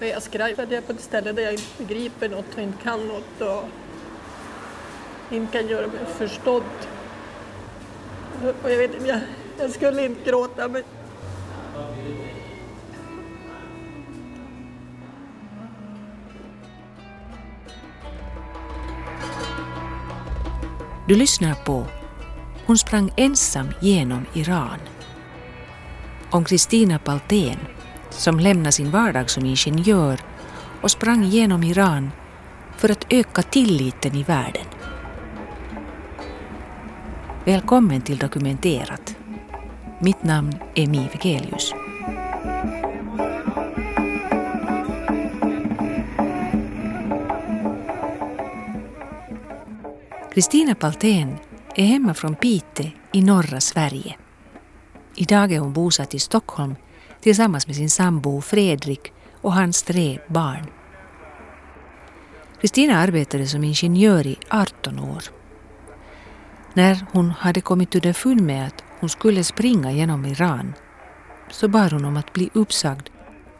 När jag skriver att jag är på ett ställe där jag inte begriper något och inte kan något och inte kan göra mig förstådd. Och jag vet inte, jag, jag skulle inte gråta men Du lyssnar på Hon sprang ensam genom Iran. Om Kristina Paltén som lämnade sin vardag som ingenjör och sprang genom Iran för att öka tilliten i världen. Välkommen till Dokumenterat. Mitt namn är Mi Vegelius. Kristina Paltén är hemma från Pite i norra Sverige. Idag är hon bosatt i Stockholm tillsammans med sin sambo Fredrik och hans tre barn. Kristina arbetade som ingenjör i 18 år. När hon hade kommit underfund med att hon skulle springa genom Iran så bad hon om att bli uppsagd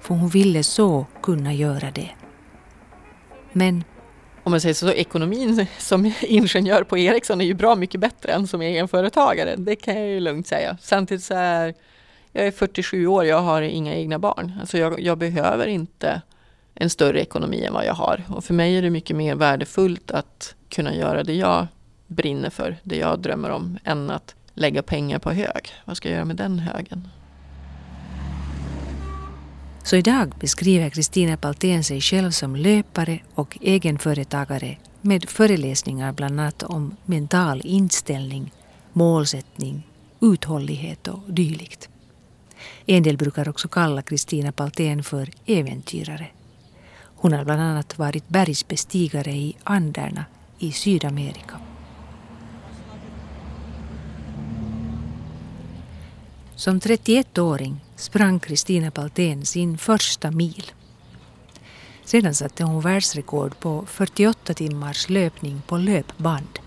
för hon ville så kunna göra det. Men om man säger så, ekonomin som ingenjör på Ericsson är ju bra mycket bättre än som egenföretagare. Det kan jag ju lugnt säga. Samtidigt så är jag är 47 år, jag har inga egna barn. Alltså jag, jag behöver inte en större ekonomi än vad jag har. Och för mig är det mycket mer värdefullt att kunna göra det jag brinner för, det jag drömmer om, än att lägga pengar på hög. Vad ska jag göra med den högen? Så idag beskriver Kristina Paltén sig själv som löpare och egenföretagare med föreläsningar bland annat om mental inställning, målsättning, uthållighet och dylikt. En del brukar också kalla Kristina Paltén för äventyrare. Hon har bland annat varit bergsbestigare i Anderna i Sydamerika. Som 31-åring sprang Kristina Paltén sin första mil. Sedan satte hon världsrekord på 48 timmars löpning på löpband.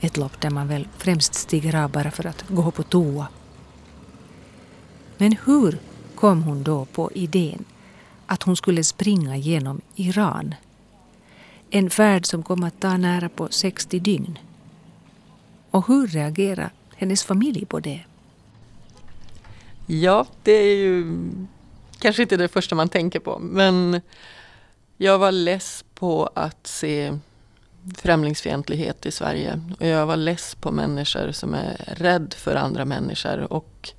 Ett lopp där man väl främst stiger av bara för att gå på toa. Men hur kom hon då på idén att hon skulle springa genom Iran? En färd som kom att ta nära på 60 dygn. Och hur reagerade hennes familj på det? Ja, det är ju kanske inte det första man tänker på. Men jag var less på att se främlingsfientlighet i Sverige. Och jag var less på människor som är rädd för andra människor. Och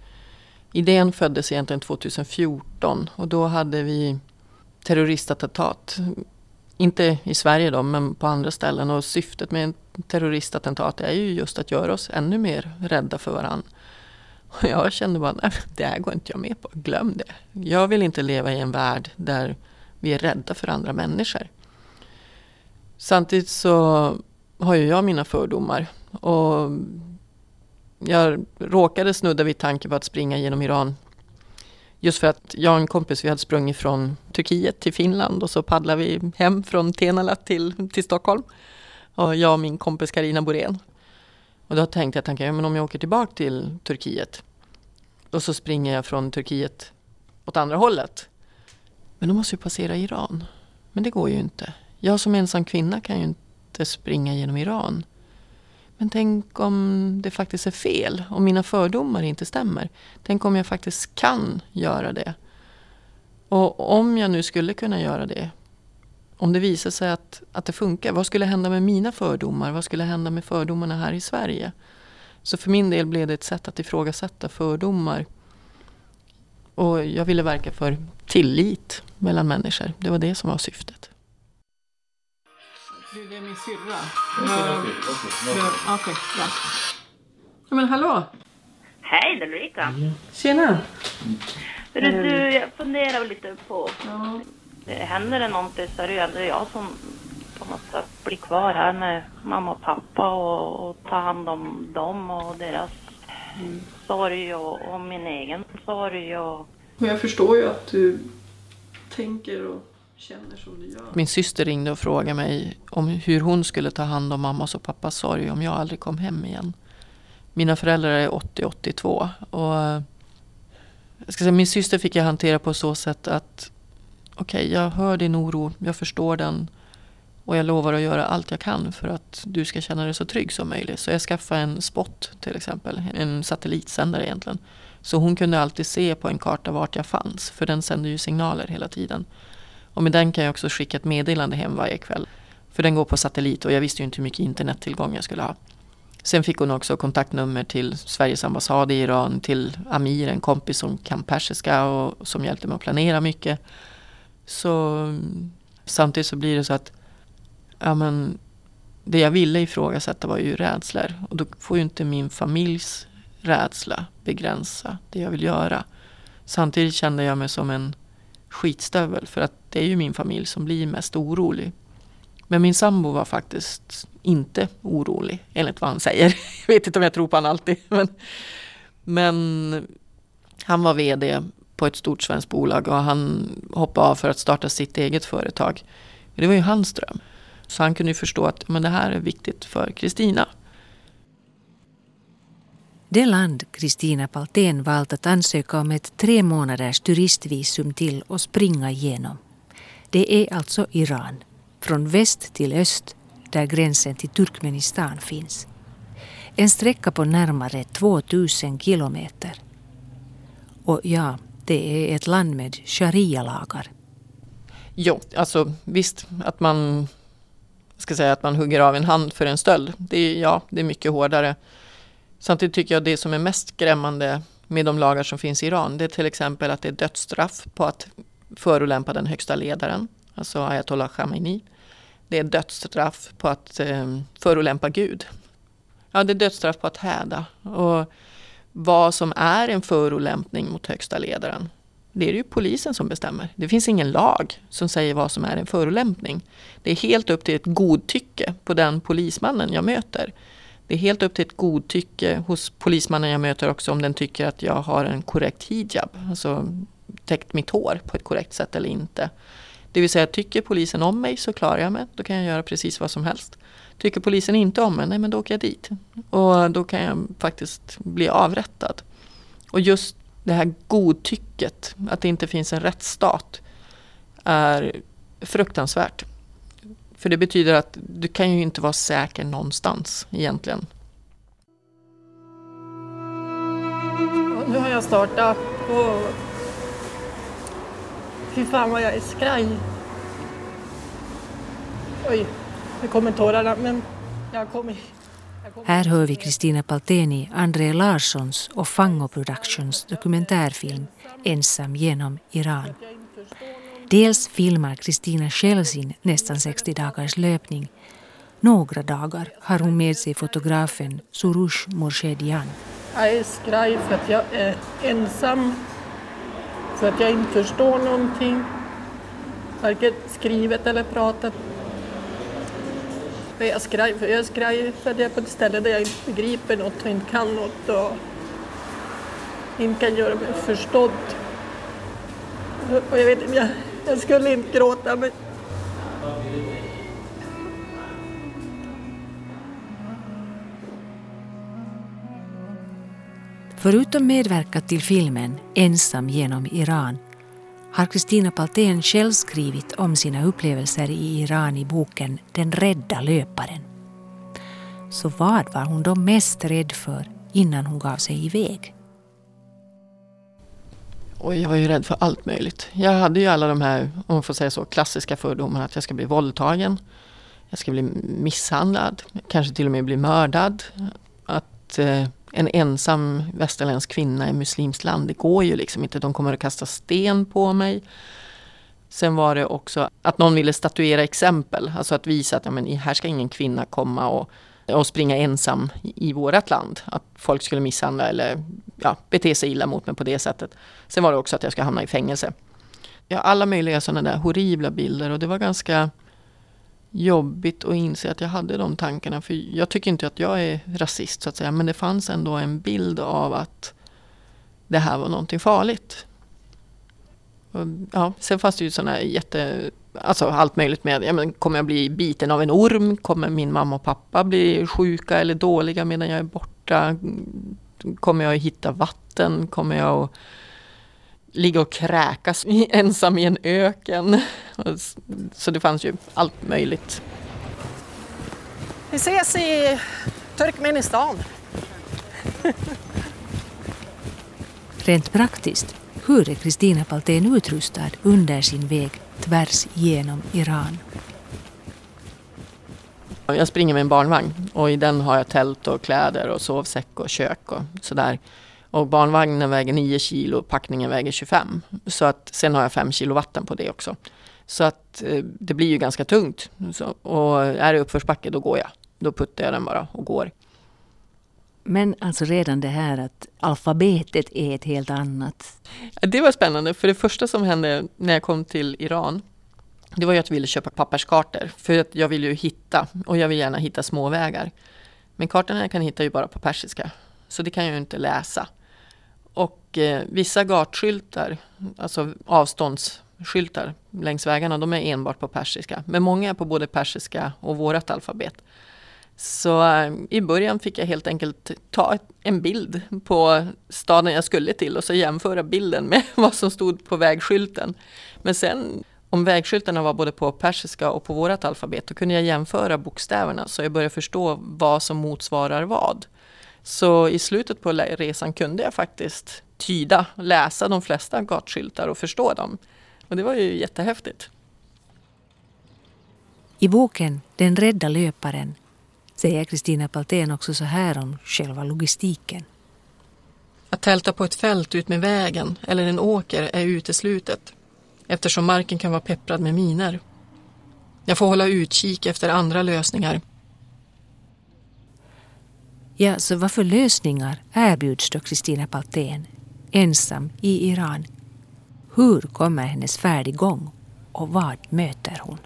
idén föddes egentligen 2014 och då hade vi terroristattentat. Inte i Sverige då, men på andra ställen. Och syftet med en terroristattentat är ju just att göra oss ännu mer rädda för varandra. Och jag kände bara, nej det här går inte jag med på, glöm det. Jag vill inte leva i en värld där vi är rädda för andra människor. Samtidigt så har ju jag mina fördomar. Och jag råkade snudda vid tanken på att springa genom Iran. Just för att jag och en kompis, vi hade sprungit från Turkiet till Finland och så paddlade vi hem från Tenala till, till Stockholm. Och jag och min kompis Karina Borén. Och då tänkte jag tanken, ja, men om jag åker tillbaka till Turkiet och så springer jag från Turkiet åt andra hållet. Men då måste jag passera Iran. Men det går ju inte. Jag som ensam kvinna kan ju inte springa genom Iran. Men tänk om det faktiskt är fel, om mina fördomar inte stämmer. Tänk om jag faktiskt kan göra det. Och om jag nu skulle kunna göra det, om det visar sig att, att det funkar, vad skulle hända med mina fördomar? Vad skulle hända med fördomarna här i Sverige? Så för min del blev det ett sätt att ifrågasätta fördomar. Och jag ville verka för tillit mellan människor. Det var det som var syftet. Det är min syrra. Okej, bra. Ja, men hallå! Hej, det är Ulrika. Tjena! Du, du, jag funderar lite på... Ja. Händer det någonting så är det ju ändå jag som på något sätt blir kvar här med mamma och pappa och, och ta hand om dem och deras mm. sorg och, och, min egen sorg. Och... Jag förstår ju att du tänker och känner som du gör. Min syster ringde och frågade mig om hur hon skulle ta hand om mammas och pappas sorg om jag aldrig kom hem igen. Mina föräldrar är 80-82 och jag ska säga, min syster fick jag hantera på så sätt att okej, okay, jag hör din oro, jag förstår den. Och jag lovar att göra allt jag kan för att du ska känna dig så trygg som möjligt. Så jag skaffade en spot till exempel, en satellitsändare egentligen. Så hon kunde alltid se på en karta vart jag fanns, för den sänder ju signaler hela tiden. Och med den kan jag också skicka ett meddelande hem varje kväll. För den går på satellit och jag visste ju inte hur mycket internettillgång jag skulle ha. Sen fick hon också kontaktnummer till Sveriges ambassad i Iran, till Amir, en kompis som kan persiska och som hjälpte mig att planera mycket. Så samtidigt så blir det så att ja, men, det jag ville ifrågasätta var ju rädslor. Och då får ju inte min familjs rädsla begränsa det jag vill göra. Samtidigt kände jag mig som en skitstövel för att det är ju min familj som blir mest orolig. Men min sambo var faktiskt inte orolig enligt vad han säger. Jag vet inte om jag tror på honom alltid. Men, men han var VD på ett stort svenskt bolag och han hoppade av för att starta sitt eget företag. Det var ju hans dröm. Så han kunde ju förstå att men det här är viktigt för Kristina. Det land Kristina Paltén valt att ansöka om ett tre månaders turistvisum till och springa igenom. Det är alltså Iran. Från väst till öst där gränsen till Turkmenistan finns. En sträcka på närmare 2000 kilometer. Och ja, det är ett land med sharia-lagar. Jo, alltså visst att man ska säga att man hugger av en hand för en stöld. Det är, ja, det är mycket hårdare. Samtidigt tycker jag det som är mest skrämmande med de lagar som finns i Iran, det är till exempel att det är dödsstraff på att förolämpa den högsta ledaren, alltså ayatollah Khamenei. Det är dödsstraff på att eh, förolämpa Gud. Ja, det är dödsstraff på att häda. Och vad som är en förolämpning mot högsta ledaren, det är det ju polisen som bestämmer. Det finns ingen lag som säger vad som är en förolämpning. Det är helt upp till ett godtycke på den polismannen jag möter. Det är helt upp till ett godtycke hos polismannen jag möter också om den tycker att jag har en korrekt hijab, alltså täckt mitt hår på ett korrekt sätt eller inte. Det vill säga, tycker polisen om mig så klarar jag mig. Då kan jag göra precis vad som helst. Tycker polisen inte om mig, nej men då åker jag dit. Och då kan jag faktiskt bli avrättad. Och just det här godtycket, att det inte finns en rättsstat, är fruktansvärt. För det betyder att du kan ju inte vara säker någonstans egentligen. nu har jag startat och Fy fan vad jag är skraj. Oj, nu kommer tårarna men jag kommer... Här hör vi Kristina Palteni, André Larssons och Fango Productions dokumentärfilm Ensam genom Iran. Dels filmar Kristina själv sin nästan 60 dagars löpning. Några dagar har hon med sig fotografen Surush Morshedian. Jag är skraj för att jag är ensam för att jag inte förstår någonting. Varken skrivet eller pratat. Jag är skraj för, jag är skraj för att jag är på ett ställe där jag inte begriper något och inte kan något och inte kan göra mig förstådd. Och jag vet inte, jag, jag skulle inte gråta men Förutom medverkat till filmen Ensam genom Iran har Kristina Paltén själv skrivit om sina upplevelser i Iran i boken Den rädda löparen. Så vad var hon då mest rädd för innan hon gav sig iväg? Och jag var ju rädd för allt möjligt. Jag hade ju alla de här, om man får säga så, klassiska fördomarna att jag ska bli våldtagen. Jag ska bli misshandlad, kanske till och med bli mördad. Att eh, en ensam västerländsk kvinna i muslimskt land. Det går ju liksom inte. De kommer att kasta sten på mig. Sen var det också att någon ville statuera exempel. Alltså att visa att ja, men här ska ingen kvinna komma och, och springa ensam i, vårt land. Att folk skulle misshandla eller ja, bete sig illa mot mig på det sättet. Sen var det också att jag ska hamna i fängelse. Ja, alla möjliga sådana där horribla bilder och det var ganska jobbigt att inse att jag hade de tankarna. För jag tycker inte att jag är rasist så att säga. Men det fanns ändå en bild av att det här var någonting farligt. Och, ja, sen fanns det ju sådana jätte... Alltså allt möjligt med, ja, men kommer jag bli biten av en orm? Kommer min mamma och pappa bli sjuka eller dåliga medan jag är borta? Kommer jag hitta vatten? Kommer jag att ligga och kräkas ensam i en öken. Så det fanns ju allt möjligt. Vi ses i Turkmenistan. Rent praktiskt, hur är Kristina Paltén utrustad under sin väg tvärs genom Iran? Jag springer med en barnvagn och i den har jag tält och kläder och sovsäck och kök och sådär. Och barnvagnen väger 9 kilo och packningen väger 25. Så att sen har jag 5 kilo vatten på det också. Så att eh, det blir ju ganska tungt. Så, och är det uppförsbacke då går jag. Då puttar jag den bara och går. Men alltså redan det här att alfabetet är ett helt annat. Det var spännande, för det första som hände när jag kom till Iran det var ju att jag ville köpa papperskartor för att jag vill ju hitta och jag vill gärna hitta småvägar. Men kartorna jag kan hitta ju bara på persiska så det kan jag ju inte läsa. Och eh, vissa gatskyltar, alltså avståndsskyltar längs vägarna, de är enbart på persiska. Men många är på både persiska och vårt alfabet. Så eh, i början fick jag helt enkelt ta en bild på staden jag skulle till och så jämföra bilden med vad som stod på vägskylten. Men sen om vägskyltarna var både på persiska och på vårt alfabet, då kunde jag jämföra bokstäverna så jag började förstå vad som motsvarar vad. Så i slutet på resan kunde jag faktiskt tyda, läsa de flesta gatskyltar och förstå dem. Och det var ju jättehäftigt. I boken Den rädda löparen säger Kristina Paltén också så här om själva logistiken. Att tälta på ett fält ut med vägen eller en åker är uteslutet eftersom marken kan vara pepprad med miner. Jag får hålla utkik efter andra lösningar. Ja, så vad för lösningar erbjuds då Kristina Paltén ensam i Iran? Hur kommer hennes färd igång och vad möter hon?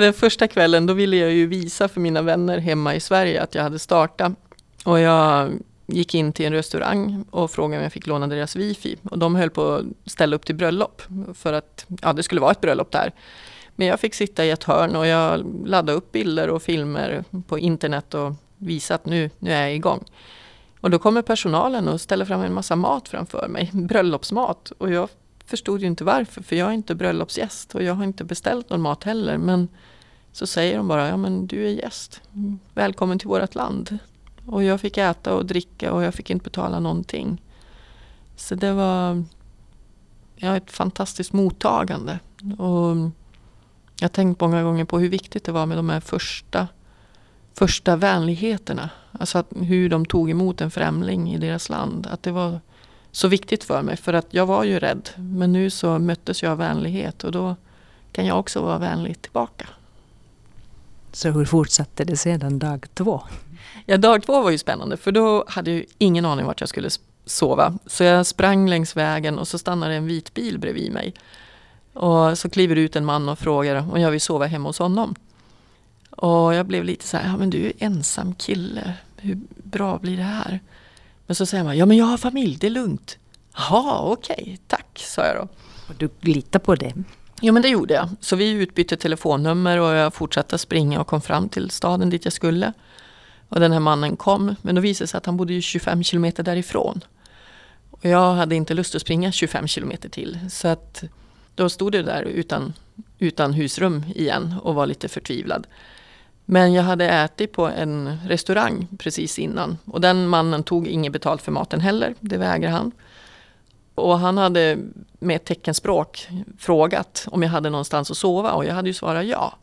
Den första kvällen då ville jag ju visa för mina vänner hemma i Sverige att jag hade startat. Och jag gick in till en restaurang och frågade om jag fick låna deras wifi. Och de höll på att ställa upp till bröllop för att ja, det skulle vara ett bröllop där. Men jag fick sitta i ett hörn och jag laddade upp bilder och filmer på internet och visade att nu, nu är jag igång. Och då kommer personalen och ställer fram en massa mat framför mig, bröllopsmat. Och jag förstod ju inte varför, för jag är inte bröllopsgäst och jag har inte beställt någon mat heller. Men så säger de bara, ja men du är gäst, mm. välkommen till vårt land. Och jag fick äta och dricka och jag fick inte betala någonting. Så det var ja, ett fantastiskt mottagande. Och jag har tänkt många gånger på hur viktigt det var med de här första, första vänligheterna. Alltså att, hur de tog emot en främling i deras land. Att det var så viktigt för mig. För att jag var ju rädd. Men nu så möttes jag av vänlighet och då kan jag också vara vänlig tillbaka. Så hur fortsatte det sedan dag två? Ja, dag två var ju spännande för då hade jag ingen aning vart jag skulle sova. Så jag sprang längs vägen och så stannade en vit bil bredvid mig. Och så kliver ut en man och frågar om jag vill sova hemma hos honom. Och jag blev lite så här, ja men du är ensam kille, hur bra blir det här? Men så säger man, ja men jag har familj, det är lugnt. Jaha, okej, okay, tack, sa jag då. Och du litar på det? Ja men det gjorde jag. Så vi utbytte telefonnummer och jag fortsatte springa och kom fram till staden dit jag skulle. Och den här mannen kom, men då visade det sig att han bodde 25 kilometer därifrån. Och jag hade inte lust att springa 25 kilometer till. Så att då stod det där utan, utan husrum igen och var lite förtvivlad. Men jag hade ätit på en restaurang precis innan. Och den mannen tog inget betalt för maten heller, det vägrade han. Och han hade med teckenspråk frågat om jag hade någonstans att sova och jag hade ju svarat ja.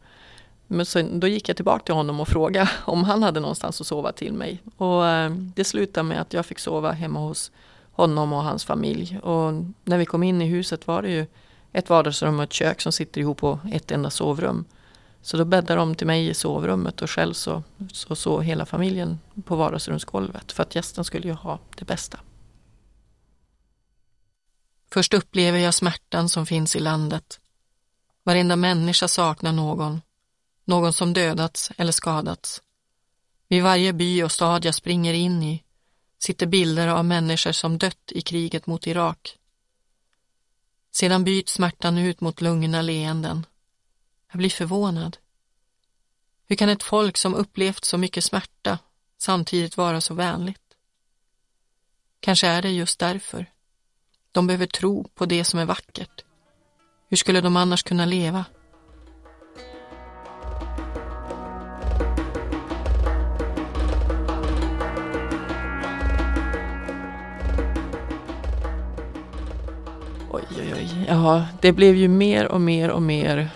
Men sen, då gick jag tillbaka till honom och frågade om han hade någonstans att sova till mig. Och eh, det slutade med att jag fick sova hemma hos honom och hans familj. Och när vi kom in i huset var det ju ett vardagsrum och ett kök som sitter ihop på ett enda sovrum. Så då bäddade de till mig i sovrummet och själv så, så sov hela familjen på vardagsrumsgolvet. För att gästen skulle ju ha det bästa. Först upplever jag smärtan som finns i landet. Varenda människa saknar någon någon som dödats eller skadats. Vid varje by och stad jag springer in i sitter bilder av människor som dött i kriget mot Irak. Sedan byts smärtan ut mot lugna leenden. Jag blir förvånad. Hur kan ett folk som upplevt så mycket smärta samtidigt vara så vänligt? Kanske är det just därför. De behöver tro på det som är vackert. Hur skulle de annars kunna leva? Oj, oj, oj. Ja, det blev ju mer och mer och mer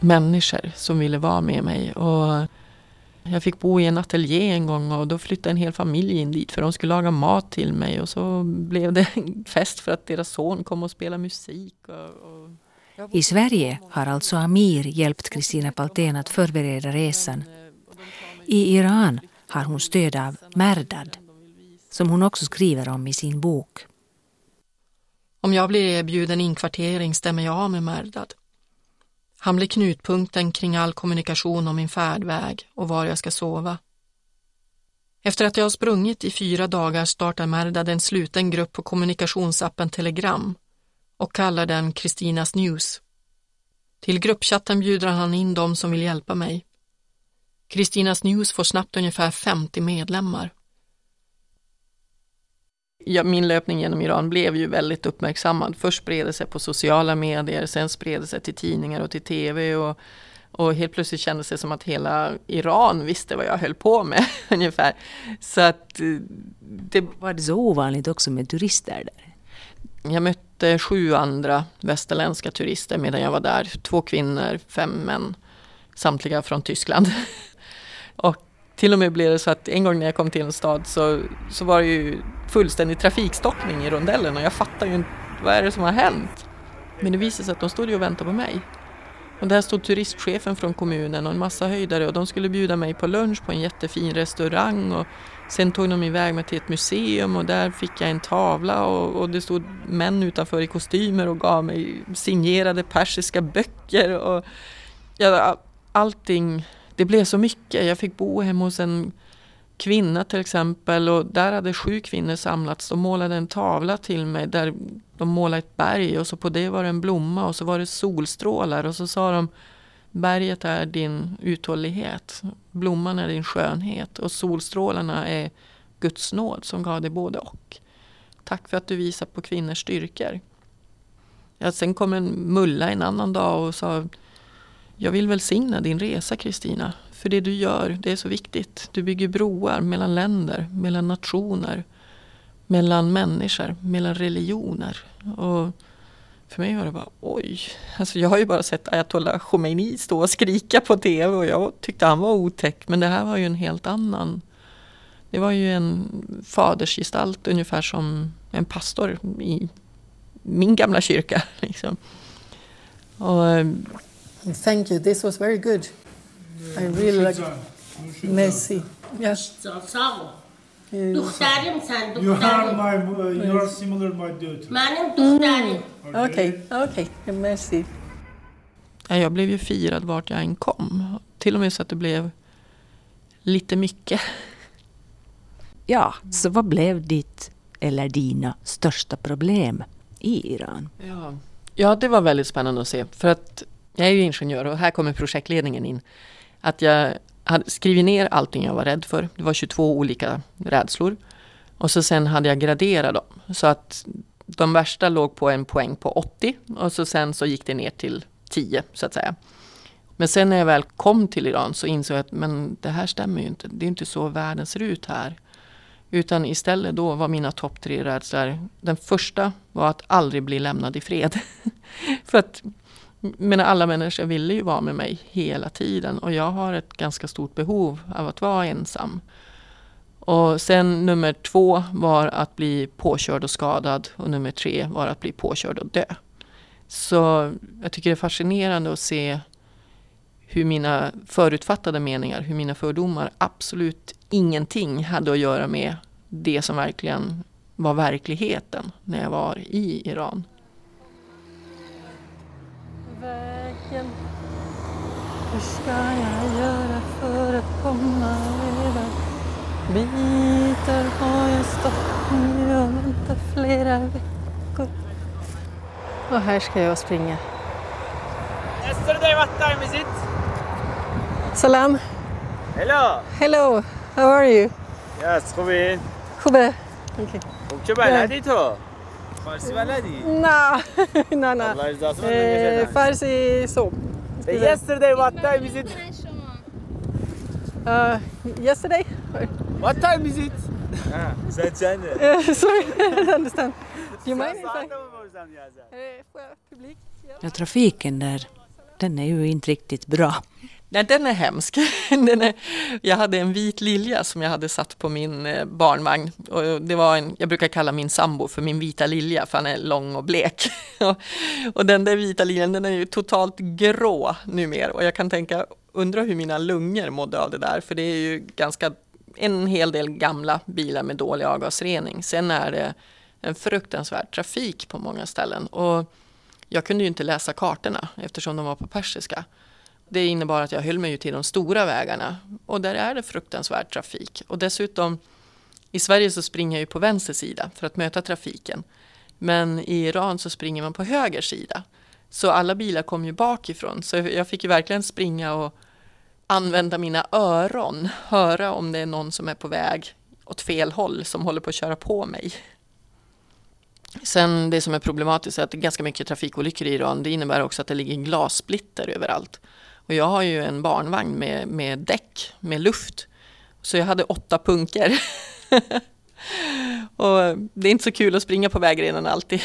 människor som ville vara med mig. Och jag fick bo i en ateljé en gång och då flyttade en hel familj in dit för de skulle laga mat till mig och så blev det fest för att deras son kom och spelade musik. Och, och... I Sverige har alltså Amir hjälpt Kristina Paltén att förbereda resan. I Iran har hon stöd av Merdad, som hon också skriver om i sin bok. Om jag blir erbjuden inkvartering stämmer jag av med Merdad. Han blir knutpunkten kring all kommunikation om min färdväg och var jag ska sova. Efter att jag har sprungit i fyra dagar startar Merdad en sluten grupp på kommunikationsappen Telegram och kallar den Kristinas News. Till gruppchatten bjuder han in de som vill hjälpa mig. Kristinas News får snabbt ungefär 50 medlemmar ja, min löpning genom Iran blev ju väldigt uppmärksammad. Först spred det sig på sociala medier, sen spred det sig till tidningar och till tv. Och, och helt plötsligt kändes det som att hela Iran visste vad jag höll på med ungefär. Så att eh, det... Var det så ovanligt också med turister där? Jag mötte sju andra västerländska turister medan jag var där. Två kvinnor, fem män, samtliga från Tyskland. och till och med blev det så att en gång när jag kom till en stad så, så var det ju fullständig trafikstockning i rondellen och jag fattar ju inte vad är det som har hänt. Men det visade sig att de stod ju och väntade på mig. Och där stod turistchefen från kommunen och en massa höjdare och de skulle bjuda mig på lunch på en jättefin restaurang och sen tog de iväg mig till ett museum och där fick jag en tavla och, och det stod män utanför i kostymer och gav mig signerade persiska böcker och ja, allting det blev så mycket. Jag fick bo hemma hos en kvinna till exempel och där hade sju kvinnor samlats. De målade en tavla till mig där de målade ett berg och så på det var det en blomma och så var det solstrålar och så sa de Berget är din uthållighet, blomman är din skönhet och solstrålarna är Guds nåd som gav dig både och. Tack för att du visar på kvinnors styrkor. Ja, sen kom en mulla en annan dag och sa jag vill välsigna din resa Kristina. För det du gör, det är så viktigt. Du bygger broar mellan länder, mellan nationer, mellan människor, mellan religioner. Och för mig var det bara oj. Alltså jag har ju bara sett Ayatollah Khomeini stå och skrika på tv och jag tyckte han var otäck. Men det här var ju en helt annan. Det var ju en fadersgestalt ungefär som en pastor i min gamla kyrka. Liksom. Och eh, Thank you. This was very good. I really like Messi. Yeah. You are my, uh, you are similar my dude. Mm. Okay, okay. Messi. Jag blev ju firad vart jag än kom. Till och med så att det blev lite mycket. Ja, så vad blev ditt eller dina största problem i Iran? Ja, ja det var väldigt spännande att se. För att jag är ju ingenjör och här kommer projektledningen in. Att jag hade skrivit ner allting jag var rädd för. Det var 22 olika rädslor. Och så sen hade jag graderat dem. Så att de värsta låg på en poäng på 80 och så sen så gick det ner till 10 så att säga. Men sen när jag väl kom till Iran så insåg jag att men det här stämmer ju inte. Det är inte så världen ser ut här. Utan istället då var mina topp tre rädslor. Den första var att aldrig bli lämnad i fred. för att men alla människor ville ju vara med mig hela tiden och jag har ett ganska stort behov av att vara ensam. Och sen nummer två var att bli påkörd och skadad och nummer tre var att bli påkörd och dö. Så jag tycker det är fascinerande att se hur mina förutfattade meningar, hur mina fördomar absolut ingenting hade att göra med det som verkligen var verkligheten när jag var i Iran vägen. Hur ska jag göra för att komma över? Bitar har jag stått nu och väntat flera veckor. Och här ska jag springa. Yesterday what time is it? Salam. Hello. Hello. How are you? Yes, خوبین؟ خوبه. Okay. خب چه بلدی تو؟ فارسی بلدی؟ نه نه نه الله رضا Eh, farsi så. Yesterday what time is it? Uh, yesterday? What time is it? Sen çende. Uh, sorry, I don't understand. Do you mind if I... Saate mi borsam yazar? Får jag publik? Ja. Ja, trafiken där, den är ju inte riktigt bra. Nej, den är hemsk. Den är, jag hade en vit lilja som jag hade satt på min eh, barnvagn. Och det var en, jag brukar kalla min sambo för min vita lilja för han är lång och blek. Och, och den där vita liljan den är ju totalt grå numera och jag kan tänka, undra hur mina lungor mådde av det där för det är ju ganska en hel del gamla bilar med dålig avgasrening. Sen är det en fruktansvärd trafik på många ställen och jag kunde ju inte läsa kartorna eftersom de var på persiska. Det innebar att jag höll mig ju till de stora vägarna och där är det fruktansvärd trafik. Och dessutom i Sverige så springer jag ju på vänster sida för att möta trafiken. Men i Iran så springer man på höger sida. Så alla bilar kom ju bakifrån. Så jag fick ju verkligen springa och använda mina öron. Höra om det är någon som är på väg åt fel håll som håller på att köra på mig. Sen det som är problematiskt är att det är ganska mycket trafikolyckor i Iran. Det innebär också att det ligger glassplitter överallt. Och jag har ju en barnvagn med, med däck, med luft. Så jag hade åtta punker. och det är inte så kul att springa på vägrenen alltid.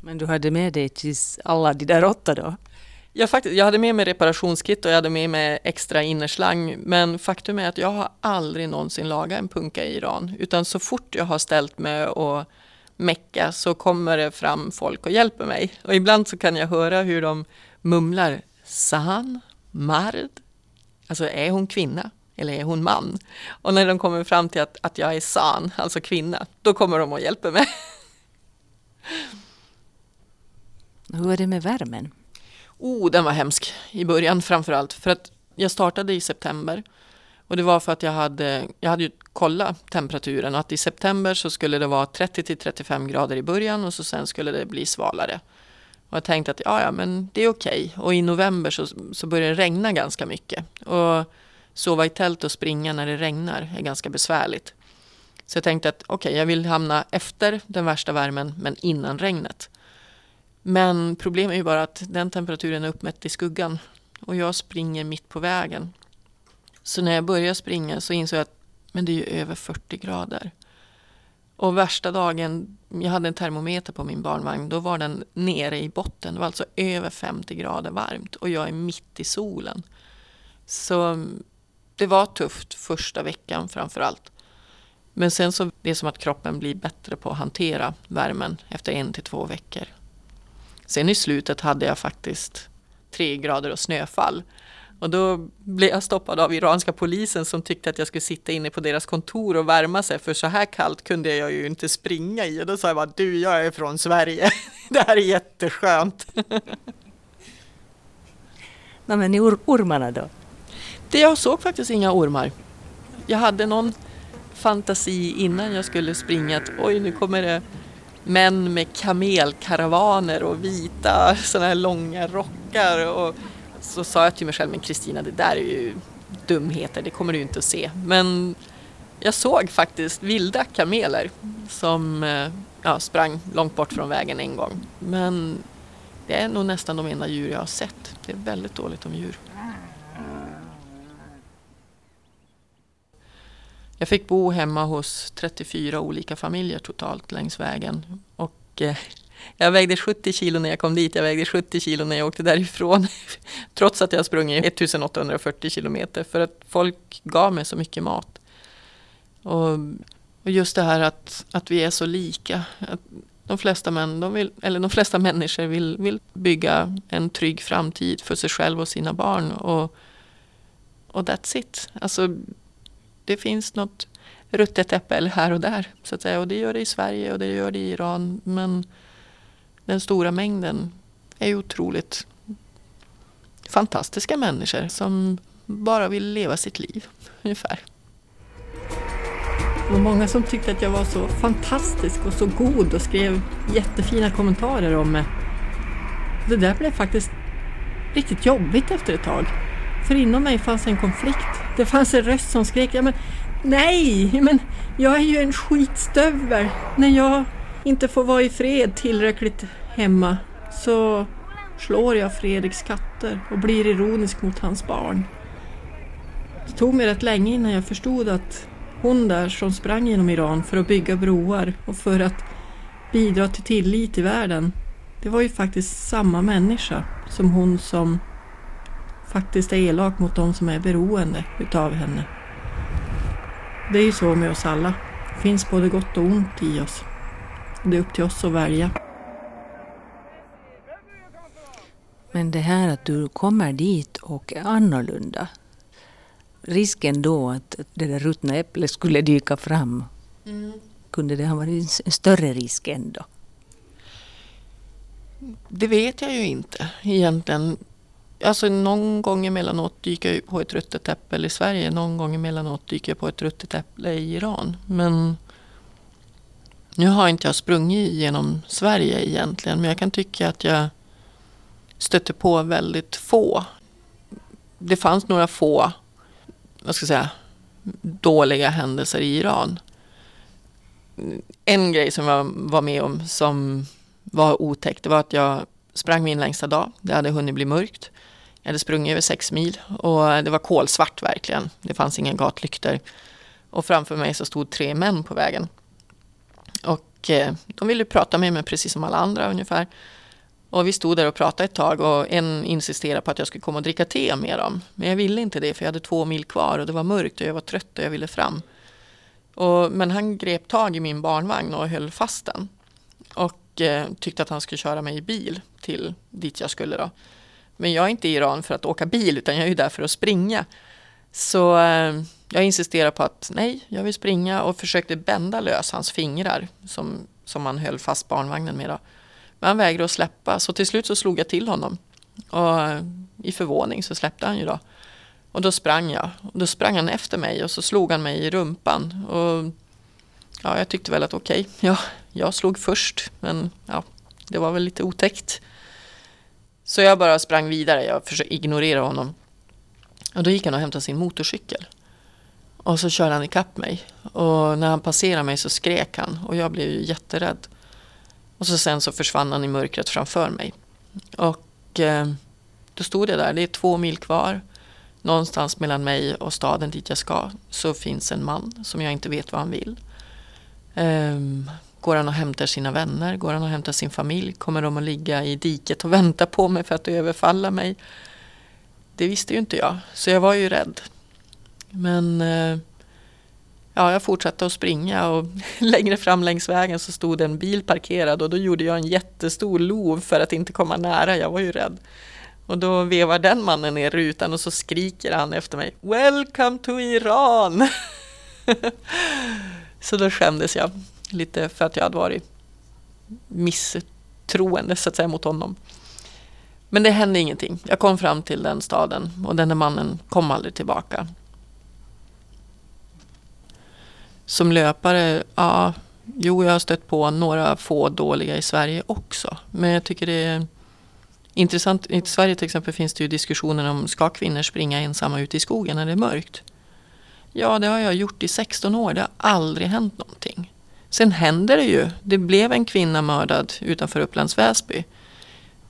Men du hade med dig tills alla de där åtta då? Jag, faktiskt, jag hade med mig reparationskit och jag hade med mig extra innerslang. Men faktum är att jag har aldrig någonsin lagat en punka i Iran. Utan så fort jag har ställt mig och mecka så kommer det fram folk och hjälper mig. Och ibland så kan jag höra hur de mumlar San, Mard. Alltså är hon kvinna eller är hon man? Och när de kommer fram till att, att jag är San, alltså kvinna, då kommer de och hjälper mig. Hur är det med värmen? Oh, den var hemsk i början framför allt. För att jag startade i september. Och det var för att jag hade, jag hade ju kollat temperaturen och att i september så skulle det vara 30 till 35 grader i början och så sen skulle det bli svalare. Och jag tänkte att ja, ja, men det är okej. Okay. Och i november så, så börjar det regna ganska mycket. Och sova i tält och springa när det regnar är ganska besvärligt. Så jag tänkte att okej, okay, jag vill hamna efter den värsta värmen men innan regnet. Men problemet är ju bara att den temperaturen är uppmätt i skuggan och jag springer mitt på vägen. Så när jag började springa så insåg jag att men det är ju över 40 grader. Och värsta dagen, jag hade en termometer på min barnvagn, då var den nere i botten. Det var alltså över 50 grader varmt och jag är mitt i solen. Så mm, det var tufft första veckan framför allt. Men sen så det är som att kroppen blir bättre på att hantera värmen efter en till två veckor. Sen i slutet hade jag faktiskt tre grader och snöfall. Och då blev jag stoppad av iranska polisen som tyckte att jag skulle sitta inne på deras kontor och värma sig för så här kallt kunde jag ju inte springa i. Och då sa jag bara du, jag är från Sverige. Det här är jätteskönt. Ja, men or ormarna då? Det jag såg faktiskt inga ormar. Jag hade någon fantasi innan jag skulle springa att oj, nu kommer det män med kamelkaravaner och vita sådana här långa rockar. Och så sa jag till mig själv, men Kristina det där är ju dumheter, det kommer du inte att se. Men jag såg faktiskt vilda kameler som eh, ja, sprang långt bort från vägen en gång. Men det är nog nästan de enda djur jag har sett. Det är väldigt dåligt om djur. Jag fick bo hemma hos 34 olika familjer totalt längs vägen. Och eh, jag vägde 70 kilo när jag kom dit, jag vägde 70 kilo när jag åkte därifrån. Trots att jag sprungit 1840 kilometer för att folk gav mig så mycket mat. Och, och just det här att, att vi är så lika. Att de flesta, män, de vill, eller de flesta människor vill, vill bygga en trygg framtid för sig själv och sina barn. Och, och that's it. Alltså, det finns något ruttet äpple här och där. Så att säga. Och det gör det i Sverige och det gör det i Iran. Men den stora mängden är ju otroligt fantastiska människor som bara vill leva sitt liv, ungefär. Det var många som tyckte att jag var så fantastisk och så god och skrev jättefina kommentarer om mig. Det där blev faktiskt riktigt jobbigt efter ett tag. För inom mig fanns en konflikt. Det fanns en röst som skrek, ja men nej, men jag är ju en skitstövel. När jag inte får vara i fred tillräckligt hemma så slår jag Fredriks katter och blir ironisk mot hans barn. Det tog mig rätt länge innan jag förstod att hon där som sprang genom Iran för att bygga broar och för att bidra till tillit i världen, det var ju faktiskt samma människa som hon som faktiskt är elak mot de som är beroende utav henne. Det är ju så med oss alla. Det finns både gott och ont i oss. Det är upp till oss att välja. Men det här att du kommer dit och är annorlunda. Risken då att det där ruttna äpplet skulle dyka fram. Mm. Kunde det ha varit en större risk ändå? Det vet jag ju inte egentligen. Alltså någon gång emellanåt dyker jag på ett ruttet äpple i Sverige. Någon gång emellanåt dyker jag på ett ruttet äpple i Iran. Men nu har inte jag sprungit genom Sverige egentligen. Men jag kan tycka att jag stötte på väldigt få. Det fanns några få, vad ska jag säga, dåliga händelser i Iran. En grej som jag var med om som var otäckt, det var att jag sprang min längsta dag. Det hade hunnit bli mörkt. Jag hade sprungit över sex mil och det var kolsvart verkligen. Det fanns inga gatlyktor. Och framför mig så stod tre män på vägen. Och eh, de ville prata med mig precis som alla andra ungefär. Och vi stod där och pratade ett tag och en insisterade på att jag skulle komma och dricka te med dem. Men jag ville inte det för jag hade två mil kvar och det var mörkt och jag var trött och jag ville fram. Och, men han grep tag i min barnvagn och höll fast den. Och eh, tyckte att han skulle köra mig i bil till dit jag skulle då. Men jag är inte i Iran för att åka bil utan jag är ju där för att springa. Så eh, jag insisterade på att nej, jag vill springa och försökte bända lös hans fingrar som, som han höll fast barnvagnen med. Då. Men han vägrade att släppa så till slut så slog jag till honom. Och eh, i förvåning så släppte han ju då. Och då sprang jag. Och då sprang han efter mig och så slog han mig i rumpan. Och ja, jag tyckte väl att okej, okay, ja, jag slog först. Men ja, det var väl lite otäckt. Så jag bara sprang vidare. Jag försökte ignorera honom. Och då gick han och hämtade sin motorcykel. Och så körde han ikapp mig. Och när han passerade mig så skrek han. Och jag blev ju jätterädd. Och så sen så försvann han i mörkret framför mig. Och eh, då stod jag där, det är två mil kvar. Någonstans mellan mig och staden dit jag ska så finns en man som jag inte vet vad han vill. Um, går han och hämtar sina vänner? Går han och hämtar sin familj? Kommer de att ligga i diket och vänta på mig för att överfalla mig? Det visste ju inte jag, så jag var ju rädd. Men eh, Ja, jag fortsatte att springa och längre fram längs vägen så stod en bil parkerad och då gjorde jag en jättestor lov för att inte komma nära, jag var ju rädd. Och då vevar den mannen ner rutan och så skriker han efter mig Welcome to Iran! så då skämdes jag lite för att jag hade varit misstroende så att säga mot honom. Men det hände ingenting. Jag kom fram till den staden och den mannen kom aldrig tillbaka. Som löpare, ja, jo jag har stött på några få dåliga i Sverige också. Men jag tycker det är intressant. I Sverige till exempel finns det ju diskussioner om ska kvinnor springa ensamma ute i skogen när det är mörkt? Ja, det har jag gjort i 16 år. Det har aldrig hänt någonting. Sen händer det ju. Det blev en kvinna mördad utanför Upplands Väsby.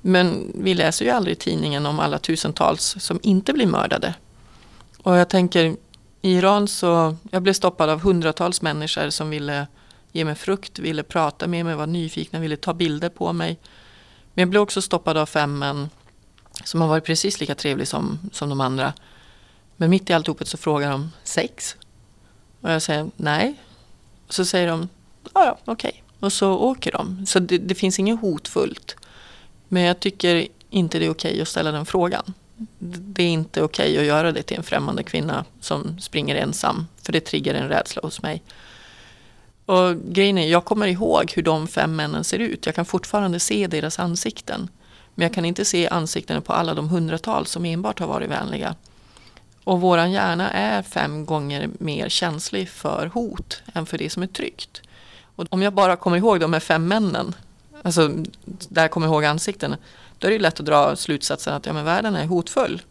Men vi läser ju aldrig i tidningen om alla tusentals som inte blir mördade. Och jag tänker, i Iran så, jag blev stoppad av hundratals människor som ville ge mig frukt, ville prata med mig, var nyfikna, ville ta bilder på mig. Men jag blev också stoppad av fem män som har varit precis lika trevliga som, som de andra. Men mitt i alltihopet så frågar de sex. Och jag säger nej. Och så säger de ja, ja, okej. Okay. Och så åker de. Så det, det finns inget hotfullt. Men jag tycker inte det är okej okay att ställa den frågan det är inte okej okay att göra det till en främmande kvinna som springer ensam. För det triggar en rädsla hos mig. Och grejen är, jag kommer ihåg hur de fem männen ser ut. Jag kan fortfarande se deras ansikten. Men jag kan inte se ansiktena på alla de hundratals som enbart har varit vänliga. Och våran hjärna är fem gånger mer känslig för hot än för det som är tryggt. Och om jag bara kommer ihåg de här fem männen, alltså där jag kommer ihåg ansiktena, då är det lätt att dra slutsatsen att ja, men världen är hotfull.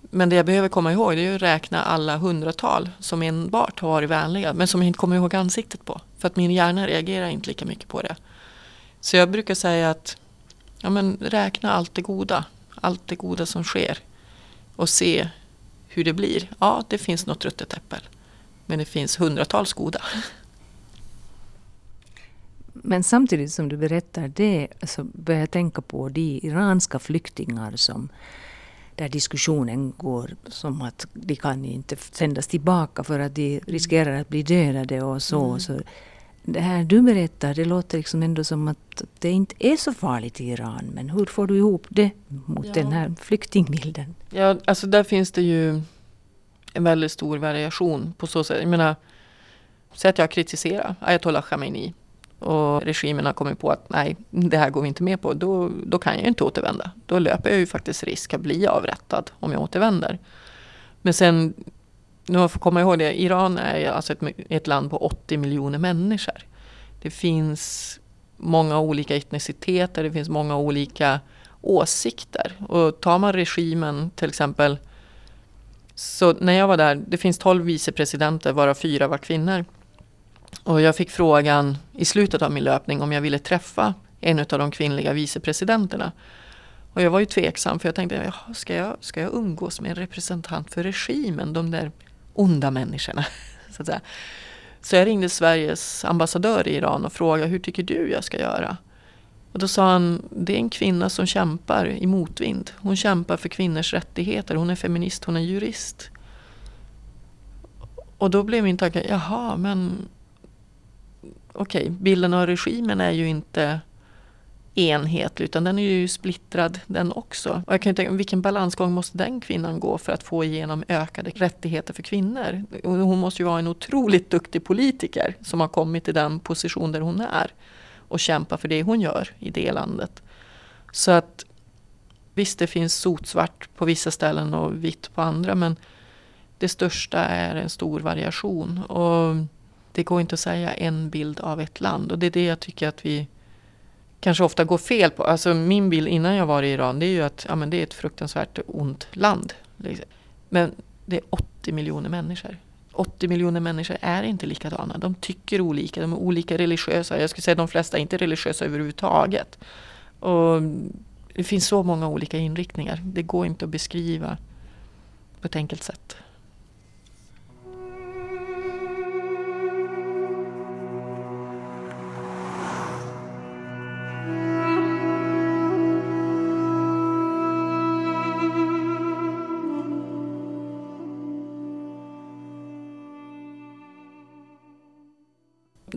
Men det jag behöver komma ihåg det är att räkna alla hundratal som enbart har varit vänliga men som jag inte kommer ihåg ansiktet på. För att min hjärna reagerar inte lika mycket på det. Så jag brukar säga att ja, men räkna allt det goda, allt det goda som sker och se hur det blir. Ja, det finns något ruttet äppel, men det finns hundratals goda. Men samtidigt som du berättar det så börjar jag tänka på de iranska flyktingar som där diskussionen går som att de kan inte sändas tillbaka för att de riskerar att bli dödade och så. Mm. så det här du berättar, det låter liksom ändå som att det inte är så farligt i Iran. Men hur får du ihop det mot ja. den här flyktingbilden? Ja, alltså där finns det ju en väldigt stor variation på så sätt. Jag menar, säg att jag kritiserar ayatollah Khamenei och regimen har kommit på att nej, det här går vi inte med på, då, då kan jag ju inte återvända. Då löper jag ju faktiskt risk att bli avrättad om jag återvänder. Men sen, nu får komma ihåg det, Iran är alltså ett, ett land på 80 miljoner människor. Det finns många olika etniciteter, det finns många olika åsikter. Och tar man regimen till exempel, så när jag var där, det finns 12 vicepresidenter varav fyra var kvinnor. Och jag fick frågan i slutet av min löpning om jag ville träffa en av de kvinnliga vicepresidenterna. Och jag var ju tveksam för jag tänkte, ska jag, ska jag umgås med en representant för regimen, de där onda människorna? Så, att säga. så jag ringde Sveriges ambassadör i Iran och frågade, hur tycker du jag ska göra? Och då sa han, det är en kvinna som kämpar i motvind. Hon kämpar för kvinnors rättigheter, hon är feminist, hon är jurist. Och då blev min tanke, jaha, men okej, okay, bilden av regimen är ju inte enhetlig utan den är ju splittrad den också. Och jag kan ju tänka, vilken balansgång måste den kvinnan gå för att få igenom ökade rättigheter för kvinnor? Hon måste ju vara en otroligt duktig politiker som har kommit till den position där hon är och kämpa för det hon gör i det landet. Så att visst, det finns sotsvart på vissa ställen och vitt på andra men det största är en stor variation. Och det går inte att säga en bild av ett land och det är det jag tycker att vi kanske ofta går fel på. Alltså min bild innan jag var i Iran det är ju att ja, men det är ett fruktansvärt ont land. Liksom. Men det är 80 miljoner människor. 80 miljoner människor är inte likadana. De tycker olika, de är olika religiösa. Jag skulle säga att de flesta är inte religiösa överhuvudtaget. Och det finns så många olika inriktningar. Det går inte att beskriva på ett enkelt sätt.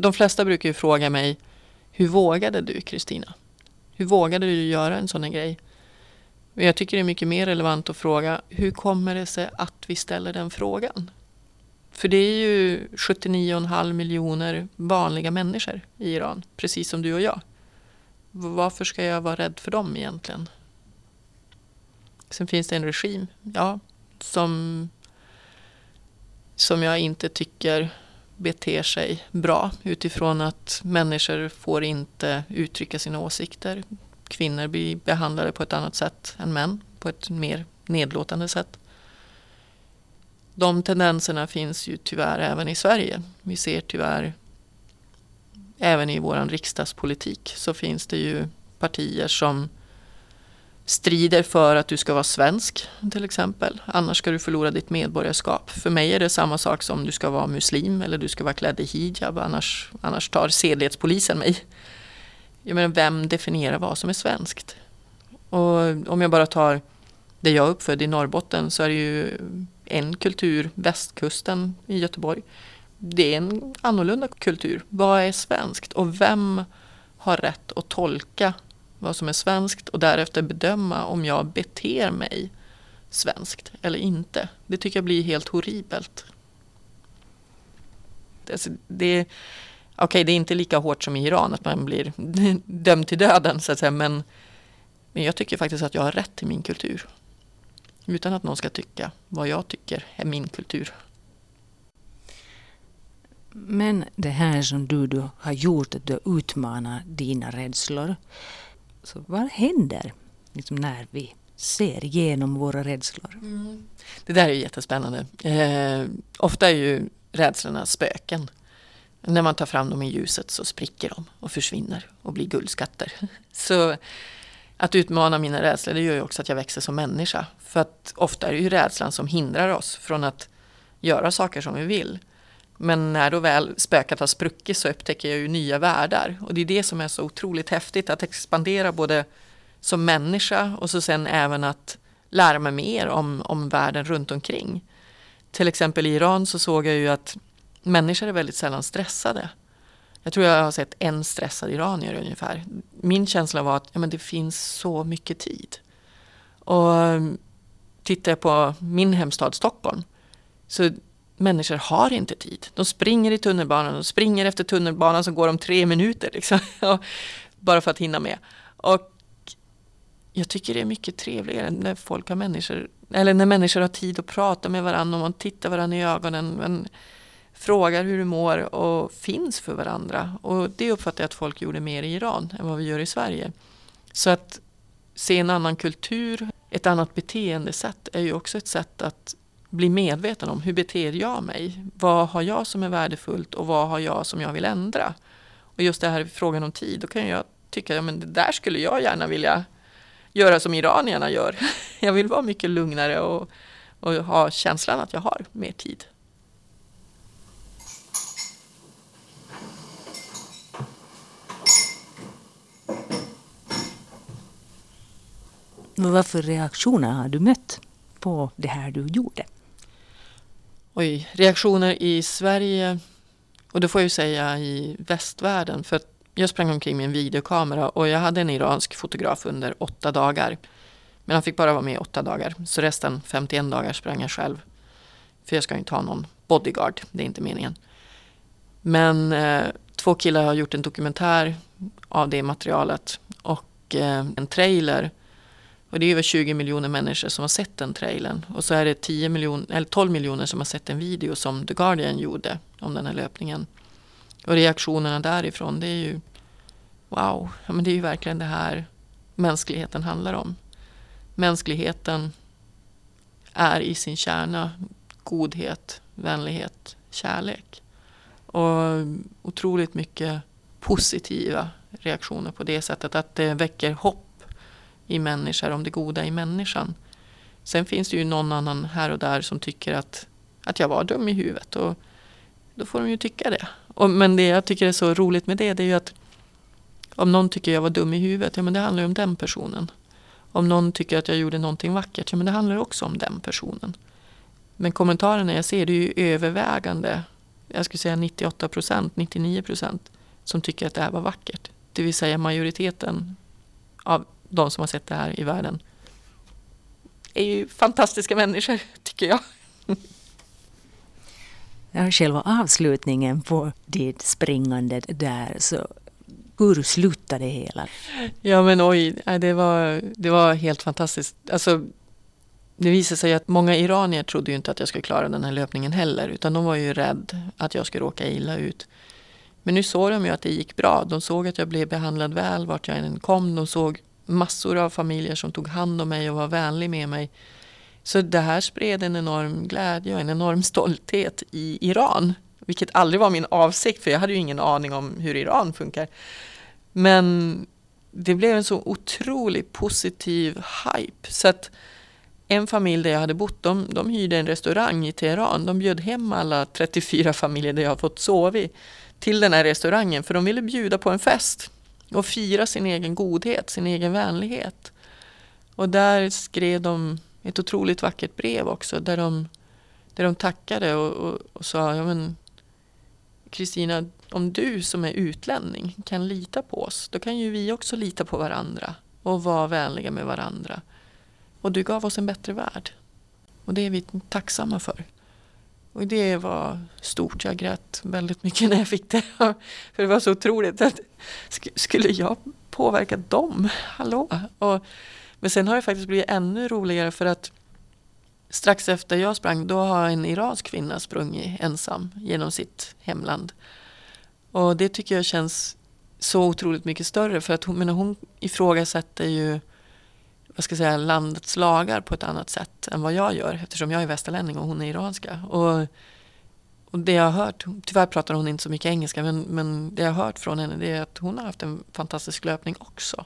De flesta brukar ju fråga mig, hur vågade du Kristina? Hur vågade du göra en sån här grej? Men jag tycker det är mycket mer relevant att fråga, hur kommer det sig att vi ställer den frågan? För det är ju 79,5 miljoner vanliga människor i Iran, precis som du och jag. Varför ska jag vara rädd för dem egentligen? Sen finns det en regim, ja, som, som jag inte tycker beter sig bra utifrån att människor får inte uttrycka sina åsikter. Kvinnor blir behandlade på ett annat sätt än män, på ett mer nedlåtande sätt. De tendenserna finns ju tyvärr även i Sverige. Vi ser tyvärr även i vår riksdagspolitik så finns det ju partier som strider för att du ska vara svensk till exempel. Annars ska du förlora ditt medborgarskap. För mig är det samma sak som du ska vara muslim eller du ska vara klädd i hijab. Annars, annars tar sedlighetspolisen mig. Jag menar, vem definierar vad som är svenskt? Och om jag bara tar det jag är uppfödd i Norrbotten så är det ju en kultur, västkusten i Göteborg. Det är en annorlunda kultur. Vad är svenskt? Och vem har rätt att tolka vad som är svenskt och därefter bedöma om jag beter mig svenskt eller inte. Det tycker jag blir helt horribelt. Alltså, det, Okej, okay, det är inte lika hårt som i Iran att man blir dömd till döden så att säga, men, men jag tycker faktiskt att jag har rätt till min kultur. Utan att någon ska tycka vad jag tycker är min kultur. Men det här som du, du har gjort, att du utmanar dina rädslor. Så vad händer liksom när vi ser igenom våra rädslor? Mm. Det där är jättespännande. Eh, ofta är ju rädslorna spöken. När man tar fram dem i ljuset så spricker de och försvinner och blir guldskatter. Så att utmana mina rädslor det gör ju också att jag växer som människa. För att ofta är det ju rädslan som hindrar oss från att göra saker som vi vill. Men när då väl spöket har spruckit så upptäcker jag ju nya världar. Och det är det som är så otroligt häftigt, att expandera både som människa och så sen även att lära mig mer om, om världen runt omkring. Till exempel i Iran så såg jag ju att människor är väldigt sällan stressade. Jag tror jag har sett en stressad iranier ungefär. Min känsla var att ja, men det finns så mycket tid. Och um, tittar jag på min hemstad Stockholm så människor har inte tid. De springer i tunnelbanan, de springer efter tunnelbanan som går om tre minuter. Liksom, bara för att hinna med. Och jag tycker det är mycket trevligare när folk har människor, eller när människor har tid att prata med varandra och man tittar varandra i ögonen. Men frågar hur du mår och finns för varandra. Och det uppfattar jag att folk gjorde mer i Iran än vad vi gör i Sverige. Så att se en annan kultur, ett annat beteendesätt är ju också ett sätt att bli medveten om hur beter jag mig? Vad har jag som är värdefullt och vad har jag som jag vill ändra? Och just det här frågan om tid, då kan jag tycka att ja, det där skulle jag gärna vilja göra som iranierna gör. Jag vill vara mycket lugnare och, och ha känslan att jag har mer tid. Vad för reaktioner har du mött på det här du gjorde? Oj, reaktioner i Sverige och det får jag ju säga i västvärlden. För jag sprang omkring med en videokamera och jag hade en iransk fotograf under åtta dagar. Men han fick bara vara med i åtta dagar. Så resten, 51 dagar, sprang jag själv. För jag ska ju inte ha någon bodyguard, det är inte meningen. Men eh, två killar har gjort en dokumentär av det materialet och eh, en trailer och det är över 20 miljoner människor som har sett den trailern. Och så är det 10 miljon, eller 12 miljoner som har sett en video som The Guardian gjorde om den här löpningen. Och reaktionerna därifrån det är ju wow, ja, men det är ju verkligen det här mänskligheten handlar om. Mänskligheten är i sin kärna godhet, vänlighet, kärlek. Och otroligt mycket positiva reaktioner på det sättet att det väcker hopp i människor, om det goda i människan. Sen finns det ju någon annan här och där som tycker att, att jag var dum i huvudet. Och då får de ju tycka det. Och, men det jag tycker är så roligt med det, det är ju att om någon tycker jag var dum i huvudet, ja men det handlar ju om den personen. Om någon tycker att jag gjorde någonting vackert, ja men det handlar också om den personen. Men kommentarerna jag ser, det är ju övervägande, jag skulle säga 98 procent, 99 procent, som tycker att det här var vackert. Det vill säga majoriteten av de som har sett det här i världen är ju fantastiska människor, tycker jag. Ja, själva avslutningen på ditt springande där, så hur slutade det hela? Ja men oj, det var, det var helt fantastiskt. Alltså, det visade sig att många iranier trodde ju inte att jag skulle klara den här löpningen heller, utan de var ju rädda att jag skulle råka illa ut. Men nu såg de ju att det gick bra. De såg att jag blev behandlad väl vart jag än kom. De såg massor av familjer som tog hand om mig och var vänlig med mig. Så det här spred en enorm glädje och en enorm stolthet i Iran. Vilket aldrig var min avsikt, för jag hade ju ingen aning om hur Iran funkar. Men det blev en så otroligt positiv hype. Så att en familj där jag hade bott, de, de hyrde en restaurang i Teheran. De bjöd hem alla 34 familjer där jag har fått sova till den här restaurangen, för de ville bjuda på en fest. Och fira sin egen godhet, sin egen vänlighet. Och där skrev de ett otroligt vackert brev också där de, där de tackade och, och, och sa ja, men Kristina, om du som är utlänning kan lita på oss, då kan ju vi också lita på varandra och vara vänliga med varandra. Och du gav oss en bättre värld. Och det är vi tacksamma för. Och det var stort. Jag grät väldigt mycket när jag fick det. För det var så otroligt. Att, skulle jag påverka dem? Hallå? Och, men sen har det faktiskt blivit ännu roligare för att strax efter jag sprang då har en iransk kvinna sprungit ensam genom sitt hemland. Och det tycker jag känns så otroligt mycket större för att hon, men hon ifrågasätter ju vad ska jag säga, landets lagar på ett annat sätt än vad jag gör eftersom jag är västerlänning och hon är iranska. Och och det jag har hört, tyvärr pratar hon inte så mycket engelska, men, men det jag har hört från henne det är att hon har haft en fantastisk löpning också.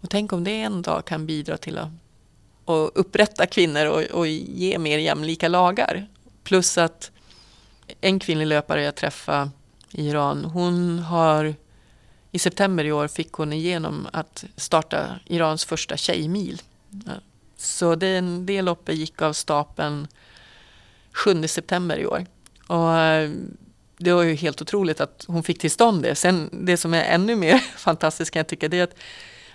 Och tänk om det en dag kan bidra till att, att upprätta kvinnor och, och ge mer jämlika lagar. Plus att en kvinnlig löpare jag träffade i Iran, hon har i september i år fick hon igenom att starta Irans första tjejmil. Så det, det loppet gick av stapeln 7 september i år. Och eh, det var ju helt otroligt att hon fick till stånd det. Sen det som är ännu mer fantastiskt kan jag tycka det är att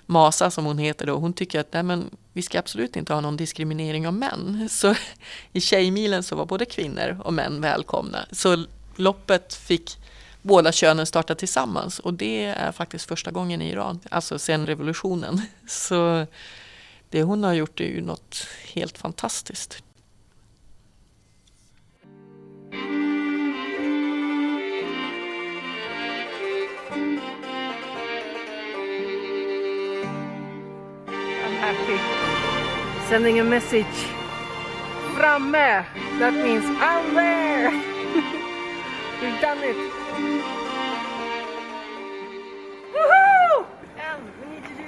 Masa som hon heter då, hon tycker att nej, men, vi ska absolut inte ha någon diskriminering av män. Så i Tjejmilen så var både kvinnor och män välkomna. Så loppet fick båda könen startar tillsammans och det är faktiskt första gången i Iran, alltså sen revolutionen. Så det hon har gjort är ju något helt fantastiskt. happy. Sending a message. Framme! That means I'm there! We've done it! Woohoo! We need to do...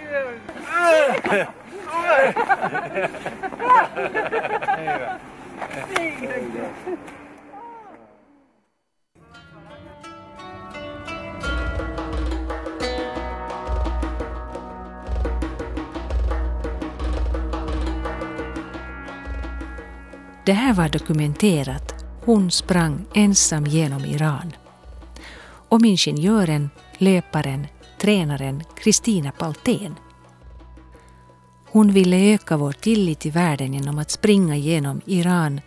Det här var dokumenterat. Hon sprang ensam genom Iran. Om ingenjören, löparen, tränaren Kristina Paltén. Hon ville öka vår tillit till världen genom att springa genom Iran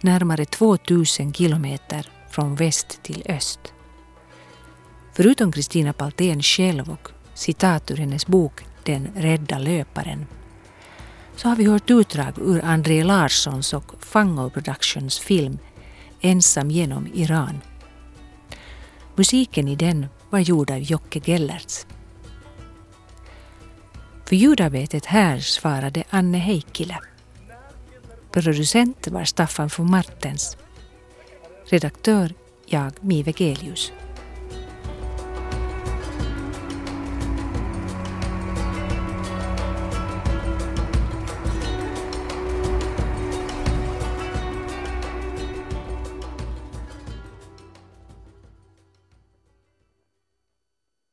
närmare 2000 kilometer från väst till öst. Förutom Kristina Paltén själv och citat ur hennes bok Den rädda löparen så har vi hört utdrag ur André Larssons och Fango Productions film Ensam genom Iran. Musiken i den var gjord av Jocke Gellerts. För ljudarbetet här svarade Anne Heikkilä. Producent var Staffan von Martens. Redaktör jag, Mive Gelius.